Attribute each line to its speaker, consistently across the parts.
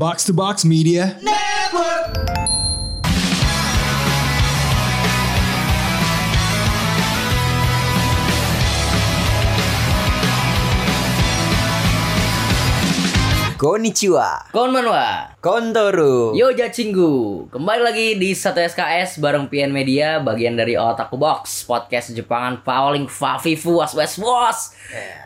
Speaker 1: Box to Box Media.
Speaker 2: Konnichiwa.
Speaker 3: Konbanwa.
Speaker 2: Kontoru.
Speaker 3: Yo Jacinggu. Kembali lagi di satu SKS bareng PN Media Bagian dari Otaku Box Podcast Jepangan paling fafifu was was was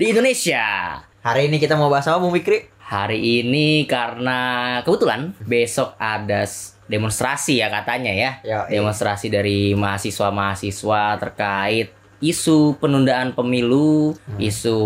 Speaker 3: Di Indonesia.
Speaker 2: Hari ini kita mau bahas apa Bung Fikri?
Speaker 3: Hari ini karena kebetulan besok ada demonstrasi ya katanya ya
Speaker 2: Yoi.
Speaker 3: Demonstrasi dari mahasiswa-mahasiswa terkait isu penundaan pemilu, isu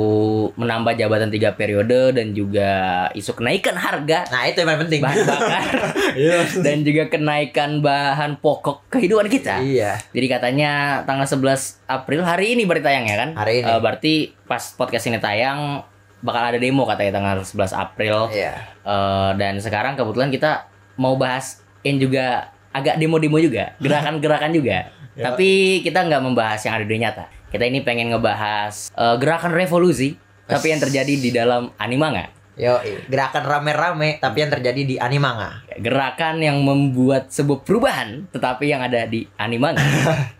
Speaker 3: menambah jabatan tiga periode dan juga isu kenaikan harga
Speaker 2: Nah itu yang paling penting
Speaker 3: bahan bakar
Speaker 2: Iya.
Speaker 3: dan juga kenaikan bahan pokok kehidupan kita.
Speaker 2: Iya
Speaker 3: Jadi katanya tanggal 11 April hari ini berarti tayang ya kan?
Speaker 2: Hari ini.
Speaker 3: Eh, berarti pas podcast ini tayang bakal ada demo katanya tanggal 11 April.
Speaker 2: Iya
Speaker 3: Eh, dan sekarang kebetulan kita mau bahas yang juga agak demo-demo juga, gerakan-gerakan juga.
Speaker 2: Ya.
Speaker 3: Tapi kita nggak membahas yang ada di nyata. Kita ini pengen ngebahas eh, gerakan revolusi, tapi yang terjadi di dalam animanga.
Speaker 2: Yo Gerakan rame-rame Tapi yang terjadi di Animanga
Speaker 3: gerakan yang membuat sebuah perubahan tetapi yang ada di animanga.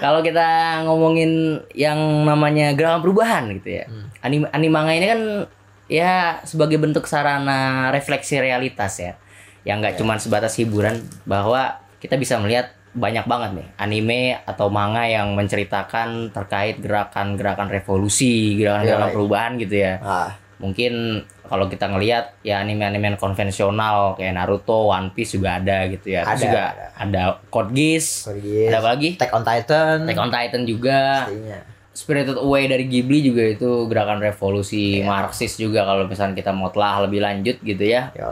Speaker 3: Kalau kita ngomongin yang namanya gerakan perubahan gitu ya. Anim animanga ini kan ya sebagai bentuk sarana refleksi realitas ya. Yang nggak cuma sebatas hiburan bahwa kita bisa melihat banyak banget nih anime atau manga yang menceritakan terkait gerakan-gerakan revolusi, gerakan-gerakan
Speaker 2: Iya.
Speaker 3: perubahan gitu ya
Speaker 2: ah,
Speaker 3: mungkin kalau kita ngelihat ya anime-anime konvensional kayak Naruto, One Piece juga ada gitu ya. Terus
Speaker 2: Ada,
Speaker 3: juga
Speaker 2: ada.
Speaker 3: ada, Code Geass,
Speaker 2: Pergi
Speaker 3: ada apa lagi?
Speaker 2: Attack on Titan
Speaker 3: Attack on Titan juga.
Speaker 2: Pastinya.
Speaker 3: Spirited Away dari Ghibli juga itu gerakan revolusi
Speaker 2: Iya.
Speaker 3: Marxis juga kalau misalnya kita mau telah lebih lanjut gitu ya. Eh,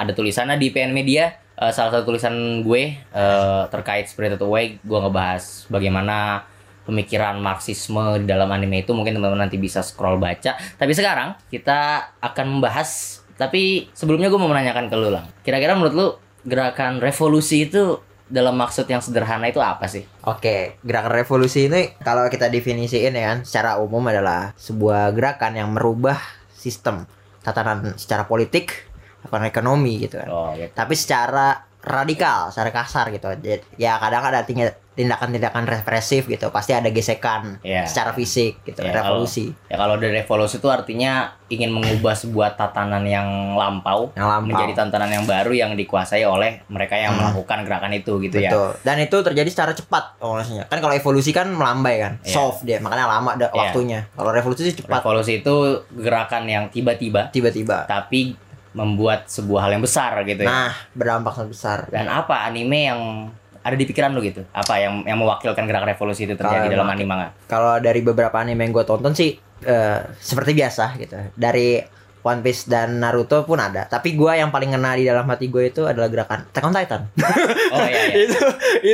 Speaker 3: ada tulisannya di PN Media eh, salah satu tulisan gue eh, terkait Spirited Away gue ngebahas bagaimana pemikiran Marxisme di dalam anime itu mungkin teman-teman nanti bisa scroll baca tapi sekarang kita akan membahas tapi sebelumnya gue mau menanyakan ke lu lang kira-kira menurut lu gerakan revolusi itu dalam maksud yang sederhana itu apa sih
Speaker 2: Oke, gerakan revolusi ini kalau kita definisiin ya kan secara umum adalah sebuah gerakan yang merubah sistem tatanan secara politik ekonomi gitu kan.
Speaker 3: oh gitu.
Speaker 2: Tapi secara radikal, secara kasar gitu. Ya kadang ada tindakan-tindakan represif gitu, pasti ada gesekan
Speaker 3: Iya.
Speaker 2: secara fisik gitu,
Speaker 3: Ya, kalau-
Speaker 2: revolusi.
Speaker 3: ya kalau dari revolusi itu artinya ingin mengubah sebuah tatanan yang lampau
Speaker 2: Yang lampau.
Speaker 3: menjadi tatanan yang baru yang dikuasai oleh mereka yang
Speaker 2: Hmm.
Speaker 3: melakukan gerakan itu gitu ya
Speaker 2: Betul. Dan itu terjadi secara cepat maksudnya. Kan kalau evolusi kan melambai kan,
Speaker 3: Iya.
Speaker 2: soft dia, makanya lama ada
Speaker 3: Iya.
Speaker 2: waktunya. Kalau revolusi sih cepat,
Speaker 3: Revolusi itu gerakan yang tiba-tiba
Speaker 2: tiba-tiba.
Speaker 3: tapi membuat sebuah hal yang besar gitu ya.
Speaker 2: Nah, berdampak sangat besar.
Speaker 3: Dan apa anime yang ada di pikiran lu gitu? Apa yang yang mewakilkan gerakan revolusi itu terjadi
Speaker 2: Kalau
Speaker 3: dalam anime?
Speaker 2: kalau dari beberapa anime yang gue tonton sih eh, seperti biasa gitu dari One Piece dan Naruto pun ada tapi gue yang paling ngena di dalam hati gue itu adalah gerakan Attack on Titan
Speaker 3: Oh iya iya.
Speaker 2: itu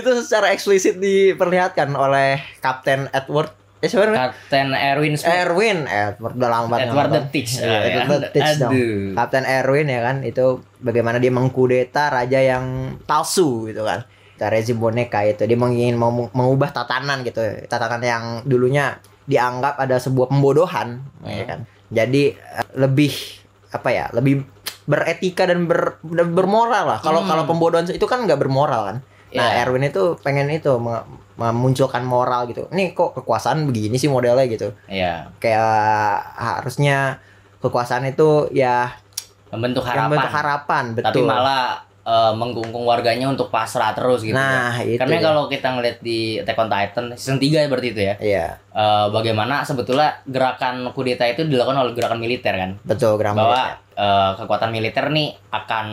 Speaker 2: itu secara eksplisit diperlihatkan oleh Kapten Edward eh sebenarnya
Speaker 3: Kapten Erwin Smith.
Speaker 2: Erwin Edward udah lama banget
Speaker 3: Edward the. Teach.
Speaker 2: Iya,
Speaker 3: Ah,
Speaker 2: Edward
Speaker 3: ya.
Speaker 2: the Teach dong. Kapten Erwin ya kan itu bagaimana dia mengkudeta raja yang palsu gitu kan rezim boneka itu dia ingin mau mengubah tatanan gitu tatanan yang dulunya dianggap ada sebuah pembodohan ya
Speaker 3: Hmm.
Speaker 2: kan jadi eh, lebih apa ya lebih beretika dan ber, bermoral lah kalau
Speaker 3: Hmm.
Speaker 2: kalau pembodohan itu kan nggak bermoral kan nah
Speaker 3: Iya.
Speaker 2: Erwin itu pengen itu me- memunculkan moral gitu nih kok kekuasaan begini sih modelnya gitu
Speaker 3: Iya.
Speaker 2: kayak harusnya kekuasaan itu ya
Speaker 3: Membentuk harapan.
Speaker 2: bentuk harapan betul
Speaker 3: Tapi malah eh, menggungkung warganya untuk pasrah terus gitu.
Speaker 2: nah
Speaker 3: ya.
Speaker 2: itu
Speaker 3: Karena
Speaker 2: ya.
Speaker 3: kalau kita ngeliat di Attack on Titan season 3 berarti itu ya.
Speaker 2: iya
Speaker 3: eh, bagaimana sebetulnya gerakan kudeta itu dilakukan oleh gerakan militer kan
Speaker 2: betul geram
Speaker 3: bahwa eh, kekuatan militer nih akan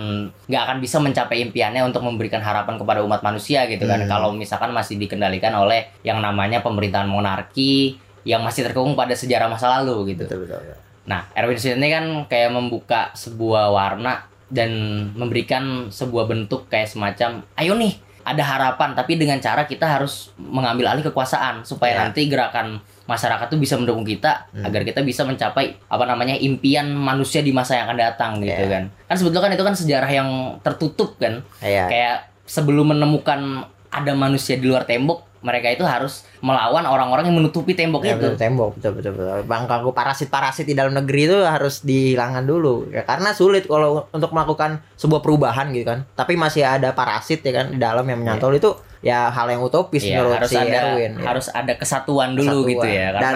Speaker 3: nggak akan bisa mencapai impiannya untuk memberikan harapan kepada umat manusia gitu kan
Speaker 2: Hmm.
Speaker 3: kalau misalkan masih dikendalikan oleh yang namanya pemerintahan monarki yang masih terkungkung pada sejarah masa lalu gitu.
Speaker 2: betul betul, betul.
Speaker 3: Nah, Erwin Smith ini kan kayak membuka sebuah warna dan memberikan sebuah bentuk kayak semacam ayo nih ada harapan tapi dengan cara kita harus mengambil alih kekuasaan supaya
Speaker 2: Ya.
Speaker 3: nanti gerakan masyarakat tuh bisa mendukung kita
Speaker 2: Hmm.
Speaker 3: agar kita bisa mencapai apa namanya impian manusia di masa yang akan datang gitu
Speaker 2: Ya.
Speaker 3: kan. Kan sebetulnya kan itu kan sejarah yang tertutup kan.
Speaker 2: iya
Speaker 3: Kayak sebelum menemukan ada manusia di luar tembok mereka itu harus melawan orang-orang yang menutupi tembok
Speaker 2: Ya,
Speaker 3: itu.
Speaker 2: betul, tembok betul betul betul. Bang kalau parasit-parasit di dalam negeri itu harus dihilangkan dulu ya karena sulit kalau untuk melakukan sebuah perubahan gitu kan. Tapi masih ada parasit ya kan di dalam yang menyantol itu ya hal yang utopis
Speaker 3: Iya,
Speaker 2: menurut
Speaker 3: harus
Speaker 2: si
Speaker 3: ada
Speaker 2: Erwin. ya.
Speaker 3: harus ada kesatuan dulu
Speaker 2: Kesatuan.
Speaker 3: gitu ya karena
Speaker 2: Dan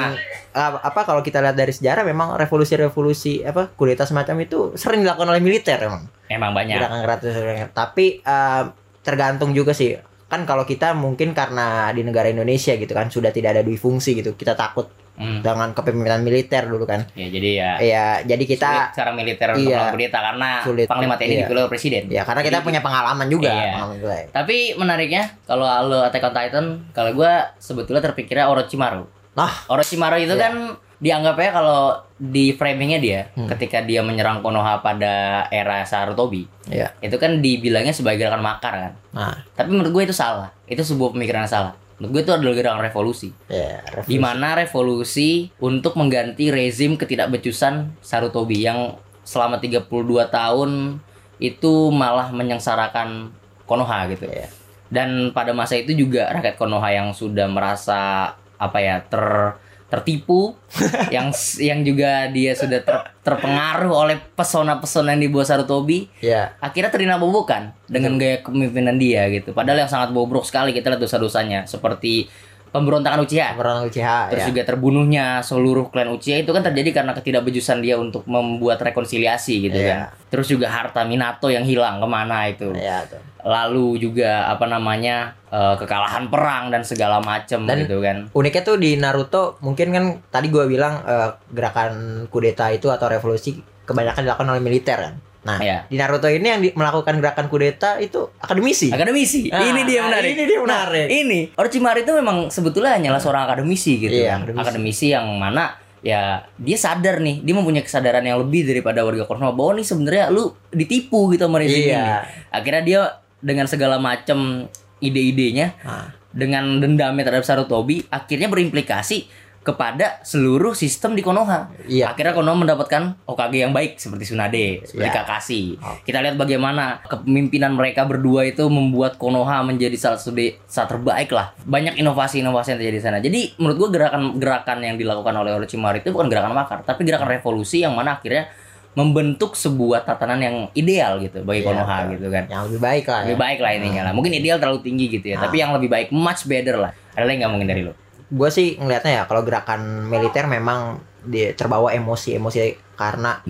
Speaker 2: uh, apa kalau kita lihat dari sejarah memang revolusi-revolusi apa kudeta semacam itu sering dilakukan oleh militer memang.
Speaker 3: emang banyak.
Speaker 2: Gerakan gratis tapi uh, tergantung juga sih. Kan kalau kita mungkin karena di negara Indonesia gitu kan sudah tidak ada dui fungsi gitu. Kita takut
Speaker 3: Hmm.
Speaker 2: dengan kepemimpinan militer dulu kan.
Speaker 3: Ya jadi ya
Speaker 2: Iya, jadi
Speaker 3: sulit
Speaker 2: kita
Speaker 3: secara militer untuk
Speaker 2: Iya.
Speaker 3: melakukan kudeta karena
Speaker 2: Sulit.
Speaker 3: panglima TNI
Speaker 2: Iya.
Speaker 3: dipilih presiden.
Speaker 2: ya karena kita
Speaker 3: Jadi-
Speaker 2: punya pengalaman juga,
Speaker 3: Iya.
Speaker 2: pengalaman juga.
Speaker 3: Tapi menariknya kalau lo Attack on Titan, kalau gua sebetulnya terpikirnya Orochimaru.
Speaker 2: Ah.
Speaker 3: Orochimaru itu
Speaker 2: Iya.
Speaker 3: kan dianggapnya kalau di framingnya dia
Speaker 2: Hmm.
Speaker 3: ketika dia menyerang Konoha pada era Sarutobi
Speaker 2: Iya.
Speaker 3: itu kan dibilangnya sebagai gerakan makar kan.
Speaker 2: Nah,
Speaker 3: Tapi menurut gue itu salah. Itu sebuah pemikiran yang salah. Menurut gue itu adalah gerakan revolusi.
Speaker 2: ya revolusi.
Speaker 3: Di mana revolusi untuk mengganti rezim ketidakbecusan Sarutobi yang selama 32 tahun itu malah menyengsarakan Konoha gitu.
Speaker 2: Iya.
Speaker 3: Dan pada masa itu juga rakyat Konoha yang sudah merasa apa ya ter tertipu yang yang juga dia sudah ter- terpengaruh oleh pesona-pesona yang dibawa Sarutobi
Speaker 2: Ya,
Speaker 3: akhirnya terina bobokan dengan gaya kepemimpinan dia gitu. Padahal yang sangat bobrok sekali kita lihat dosa-dosanya. Seperti pemberontakan Uchiha.
Speaker 2: pemeran UCH
Speaker 3: Terus
Speaker 2: ya.
Speaker 3: juga terbunuhnya seluruh klan Uchiha itu kan terjadi karena ketidakbejusan dia untuk membuat rekonsiliasi gitu
Speaker 2: Iya.
Speaker 3: kan. Terus juga harta Minato yang hilang ke mana itu.
Speaker 2: Ya, tuh.
Speaker 3: Lalu juga apa namanya eh, kekalahan perang dan segala macem
Speaker 2: Dan-
Speaker 3: gitu kan.
Speaker 2: Uniknya tuh di Naruto mungkin kan tadi gua bilang eh, gerakan kudeta itu atau revolusi kebanyakan dilakukan oleh militer kan. Nah,
Speaker 3: Ya.
Speaker 2: di Naruto ini yang di- melakukan gerakan kudeta itu akademisi.
Speaker 3: Akademisi.
Speaker 2: Ah,
Speaker 3: ini dia
Speaker 2: nah,
Speaker 3: menarik.
Speaker 2: ini dia menarik.
Speaker 3: Nah, ini Orochimaru itu memang sebetulnya hanyalah seorang akademisi gitu
Speaker 2: Iya,
Speaker 3: kan.
Speaker 2: akademisi.
Speaker 3: Akademisi. yang mana ya dia sadar nih, dia mempunyai kesadaran yang lebih daripada warga Konoha bahwa nih sebenarnya lu ditipu gitu sama rezim ini.
Speaker 2: Iya.
Speaker 3: Akhirnya dia dengan segala macam ide-idenya
Speaker 2: Nah,
Speaker 3: dengan dendamnya terhadap Sarutobi akhirnya berimplikasi kepada seluruh sistem di Konoha.
Speaker 2: iya.
Speaker 3: Akhirnya Konoha mendapatkan Okage yang baik seperti Tsunade, seperti
Speaker 2: Ya.
Speaker 3: Kakashi.
Speaker 2: Oh.
Speaker 3: Kita lihat bagaimana kepemimpinan mereka berdua itu membuat Konoha menjadi salah satu desa terbaik lah. Banyak inovasi-inovasi yang terjadi di sana. Jadi menurut gua gerakan-gerakan yang dilakukan oleh Orochimaru itu bukan gerakan makar, tapi gerakan revolusi yang mana akhirnya membentuk sebuah tatanan yang ideal gitu bagi
Speaker 2: Iya,
Speaker 3: Konoha
Speaker 2: betul.
Speaker 3: gitu kan.
Speaker 2: Yang lebih baik lah.
Speaker 3: Lebih
Speaker 2: ya.
Speaker 3: baik lah ininya lah. Mungkin ideal terlalu tinggi gitu ya,
Speaker 2: Ah.
Speaker 3: tapi yang lebih baik much better lah. Ada lagi nggak mungkin dari lo?
Speaker 2: Gue sih ngelihatnya ya kalau gerakan militer memang dia terbawa emosi-emosi karena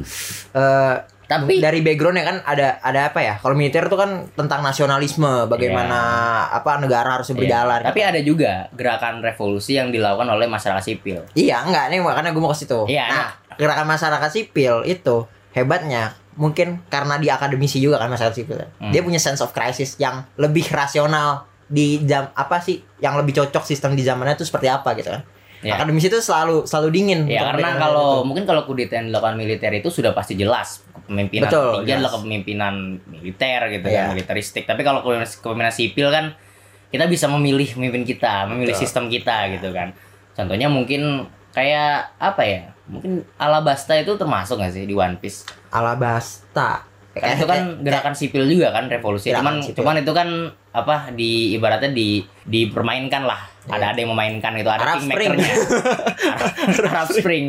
Speaker 2: eh
Speaker 3: Tapi
Speaker 2: dari backgroundnya kan ada ada apa ya? Kalau militer tuh kan tentang nasionalisme bagaimana apa negara harus
Speaker 3: Iya.
Speaker 2: berjalan
Speaker 3: Tapi ada juga gerakan revolusi yang dilakukan oleh masyarakat sipil.
Speaker 2: iya enggak nih makanya gue mau ke situ.
Speaker 3: Iya,
Speaker 2: nah gerakan masyarakat sipil itu hebatnya mungkin karena di akademisi juga kan masyarakat sipil
Speaker 3: Hmm.
Speaker 2: dia punya sense of crisis yang lebih rasional di jam apa sih yang lebih cocok sistem di zamannya itu seperti apa gitu kan
Speaker 3: Ya.
Speaker 2: akademisi itu selalu selalu dingin
Speaker 3: Ya karena kalau
Speaker 2: itu.
Speaker 3: mungkin kalau kudeta yang dilakukan militer itu sudah pasti jelas kepemimpinan
Speaker 2: Betul,
Speaker 3: tinggi adalah kepemimpinan militer gitu
Speaker 2: Iya.
Speaker 3: kan militeristik. Tapi kalau kepemimpinan, sipil kan kita bisa memilih pemimpin kita, memilih
Speaker 2: Betul.
Speaker 3: sistem kita gitu kan. Contohnya mungkin kayak apa ya? Mungkin Alabasta itu termasuk nggak sih di One Piece?
Speaker 2: Alabasta
Speaker 3: Kan itu kan gerakan sipil juga kan revolusi.
Speaker 2: Gerakan
Speaker 3: Cuman
Speaker 2: sipil.
Speaker 3: cuman itu kan apa di ibaratnya di dipermainkan lah.
Speaker 2: Iya.
Speaker 3: Ada ada yang memainkan itu, ada
Speaker 2: Arab Spring.
Speaker 3: kingmakernya. Arab Spring.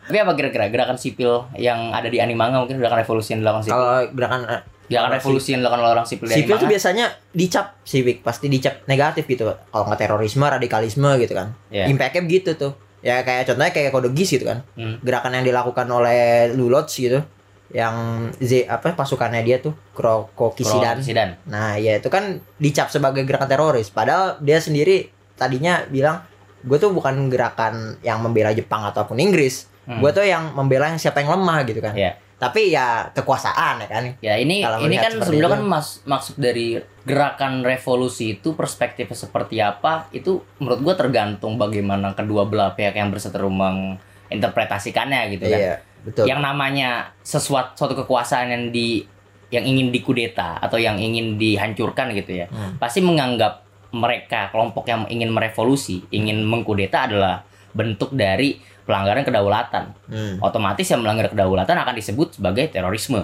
Speaker 3: Tapi apa kira-kira gerakan sipil yang ada di Animanga mungkin gerakan revolusi yang dilakukan sipil?
Speaker 2: kalau gerakan eh,
Speaker 3: Gerakan revolusi yang dilakukan oleh orang sipil di
Speaker 2: sipil tuh biasanya dicap civic pasti dicap negatif gitu kalau nggak terorisme radikalisme gitu kan
Speaker 3: Iya.
Speaker 2: impactnya begitu tuh ya kayak contohnya kayak kode gis gitu kan
Speaker 3: Hmm.
Speaker 2: gerakan yang dilakukan oleh Lulots gitu yang Z apa pasukannya dia tuh Kroko Kisidan
Speaker 3: Kisidan.
Speaker 2: nah ya itu kan dicap sebagai gerakan teroris padahal dia sendiri tadinya bilang gue tuh bukan gerakan yang membela Jepang ataupun Inggris
Speaker 3: Hmm.
Speaker 2: gue tuh yang membela yang siapa yang lemah gitu kan
Speaker 3: Iya.
Speaker 2: tapi ya kekuasaan ya kan
Speaker 3: Ya ini
Speaker 2: Kalau
Speaker 3: ini kan sebenarnya kan mas, maksud dari gerakan revolusi itu perspektifnya seperti apa itu menurut gua tergantung bagaimana kedua belah pihak yang berseteru menginterpretasikannya gitu kan.
Speaker 2: iya betul
Speaker 3: Yang namanya sesuatu suatu kekuasaan yang di yang ingin dikudeta atau yang ingin dihancurkan gitu ya.
Speaker 2: Hmm.
Speaker 3: Pasti menganggap mereka kelompok yang ingin merevolusi, ingin mengkudeta adalah bentuk dari pelanggaran kedaulatan.
Speaker 2: Hmm.
Speaker 3: Otomatis yang melanggar kedaulatan akan disebut sebagai terorisme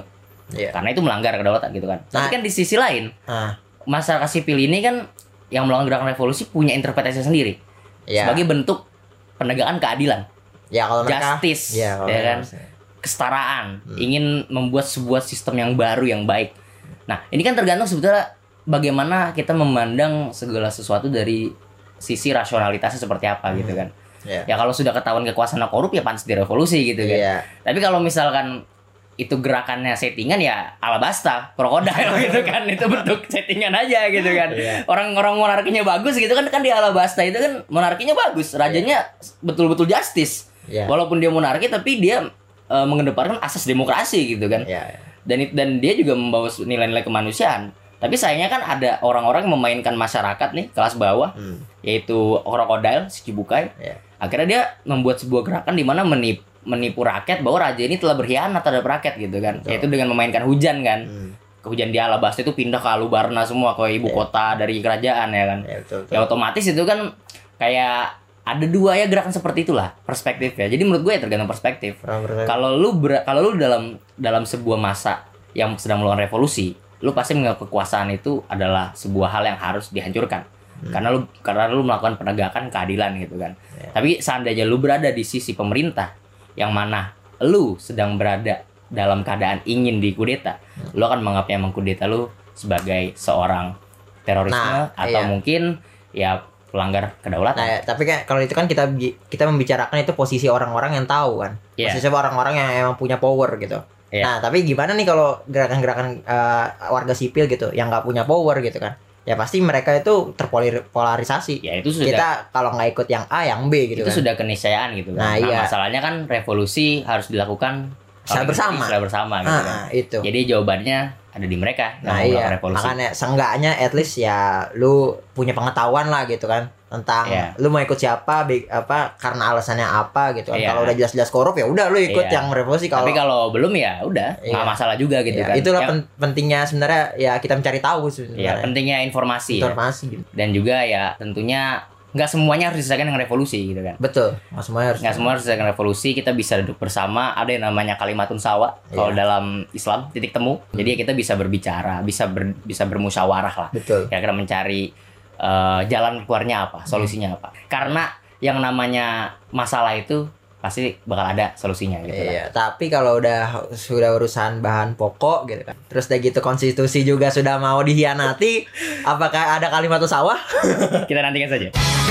Speaker 2: Iya.
Speaker 3: karena itu melanggar kedaulatan gitu kan. Tapi
Speaker 2: Nah.
Speaker 3: kan di sisi lain
Speaker 2: Ah,
Speaker 3: masyarakat sipil ini kan yang melakukan gerakan revolusi punya interpretasi sendiri
Speaker 2: ya
Speaker 3: sebagai bentuk penegakan keadilan,
Speaker 2: ya kalau mereka
Speaker 3: justice,
Speaker 2: ya, kalau
Speaker 3: ya kan?
Speaker 2: mereka-
Speaker 3: kesetaraan,
Speaker 2: Hmm.
Speaker 3: ingin membuat sebuah sistem yang baru yang baik. Nah, ini kan tergantung sebetulnya bagaimana kita memandang segala sesuatu dari sisi rasionalitasnya seperti apa gitu kan.
Speaker 2: ya
Speaker 3: Ya kalau sudah ketahuan kekuasaan korup ya pantas direvolusi gitu kan.
Speaker 2: Iya.
Speaker 3: Tapi kalau misalkan itu gerakannya settingan ya alabasta, krokodil gitu kan. Itu bentuk settingan aja gitu kan.
Speaker 2: Iya.
Speaker 3: Orang-orang monarkinya bagus gitu kan kan di alabasta itu kan monarkinya bagus, rajanya betul-betul justice.
Speaker 2: Iya.
Speaker 3: Walaupun dia monarki tapi dia eh, mengedepankan asas demokrasi gitu kan.
Speaker 2: ya
Speaker 3: Dan it- dan dia juga membawa nilai-nilai kemanusiaan. Tapi sayangnya kan ada orang-orang yang memainkan masyarakat nih kelas bawah
Speaker 2: Hmm.
Speaker 3: yaitu krokodil si Cibukai
Speaker 2: Iya.
Speaker 3: akhirnya dia membuat sebuah gerakan di mana menip, menipu rakyat bahwa raja ini telah berkhianat terhadap rakyat gitu kan
Speaker 2: Betul.
Speaker 3: yaitu dengan memainkan hujan kan
Speaker 2: Hmm.
Speaker 3: hujan di Alabasta itu pindah ke Alubarna semua ke ibu
Speaker 2: Iya.
Speaker 3: kota dari kerajaan ya kan
Speaker 2: ya betul, betul.
Speaker 3: ya otomatis itu kan kayak ada dua ya gerakan seperti itulah perspektif ya jadi menurut gue ya tergantung perspektif
Speaker 2: bertanya,
Speaker 3: kalau lu kalau lu dalam dalam sebuah masa yang sedang melakukan revolusi lu pasti menganggap kekuasaan itu adalah sebuah hal yang harus dihancurkan
Speaker 2: Hmm.
Speaker 3: karena lu karena lu melakukan penegakan keadilan gitu kan
Speaker 2: Ya.
Speaker 3: tapi seandainya lu berada di sisi pemerintah yang mana lu sedang berada dalam keadaan ingin dikudeta
Speaker 2: Hmm.
Speaker 3: lu akan menganggap yang mengkudeta lu sebagai seorang terorisme
Speaker 2: Nah,
Speaker 3: atau
Speaker 2: iya.
Speaker 3: mungkin ya pelanggar kedaulatan
Speaker 2: Nah, ya, tapi kan kalau itu kan kita kita membicarakan itu posisi orang-orang yang tahu kan.
Speaker 3: Iya.
Speaker 2: Posisi orang-orang yang emang punya power gitu.
Speaker 3: Iya.
Speaker 2: Nah, tapi gimana nih kalau gerakan-gerakan eh, warga sipil gitu yang nggak punya power gitu kan? Ya pasti mereka itu terpolarisasi.
Speaker 3: ya itu sudah
Speaker 2: Kita kalau nggak ikut yang A, yang B gitu
Speaker 3: itu
Speaker 2: kan.
Speaker 3: sudah keniscayaan gitu kan.
Speaker 2: Nah, iya.
Speaker 3: masalahnya kan revolusi harus dilakukan
Speaker 2: Secara bersama.
Speaker 3: secara bersama gitu
Speaker 2: Ah,
Speaker 3: kan.
Speaker 2: ah, itu.
Speaker 3: Jadi jawabannya ada di mereka
Speaker 2: Nah iya,
Speaker 3: revolusi.
Speaker 2: makanya seenggaknya at least ya lu punya pengetahuan lah gitu kan tentang
Speaker 3: Iya.
Speaker 2: lu mau ikut siapa, apa karena alasannya apa gitu kan.
Speaker 3: Iya.
Speaker 2: Kalau udah jelas-jelas korup ya udah lu ikut
Speaker 3: Iya.
Speaker 2: yang revolusi kalau
Speaker 3: Tapi kalau belum ya udah nggak
Speaker 2: Iya.
Speaker 3: masalah juga gitu
Speaker 2: Iya,
Speaker 3: kan.
Speaker 2: itulah
Speaker 3: Yang-
Speaker 2: pen- pentingnya sebenarnya ya kita mencari tahu
Speaker 3: Iya,
Speaker 2: sebenarnya.
Speaker 3: pentingnya informasi ya.
Speaker 2: Informasi gitu.
Speaker 3: Dan juga ya tentunya nggak semuanya harus diselesaikan dengan revolusi gitu kan.
Speaker 2: Betul. Nggak semuanya harus.
Speaker 3: Nggak semua harus diselesaikan revolusi, kita bisa duduk bersama. Ada yang namanya kalimatun sawa kalau
Speaker 2: Iya.
Speaker 3: dalam Islam titik temu. Jadi ya kita bisa berbicara, bisa ber- bisa bermusyawarah lah.
Speaker 2: Betul.
Speaker 3: kira-kira mencari eh, jalan keluarnya apa, solusinya apa. Karena yang namanya masalah itu pasti bakal ada solusinya gitu kan.
Speaker 2: Iya, tapi kalau udah sudah urusan bahan pokok gitu kan. Terus udah gitu konstitusi juga sudah mau dihianati, apakah ada kalimat sawah?
Speaker 3: Kita nantikan saja.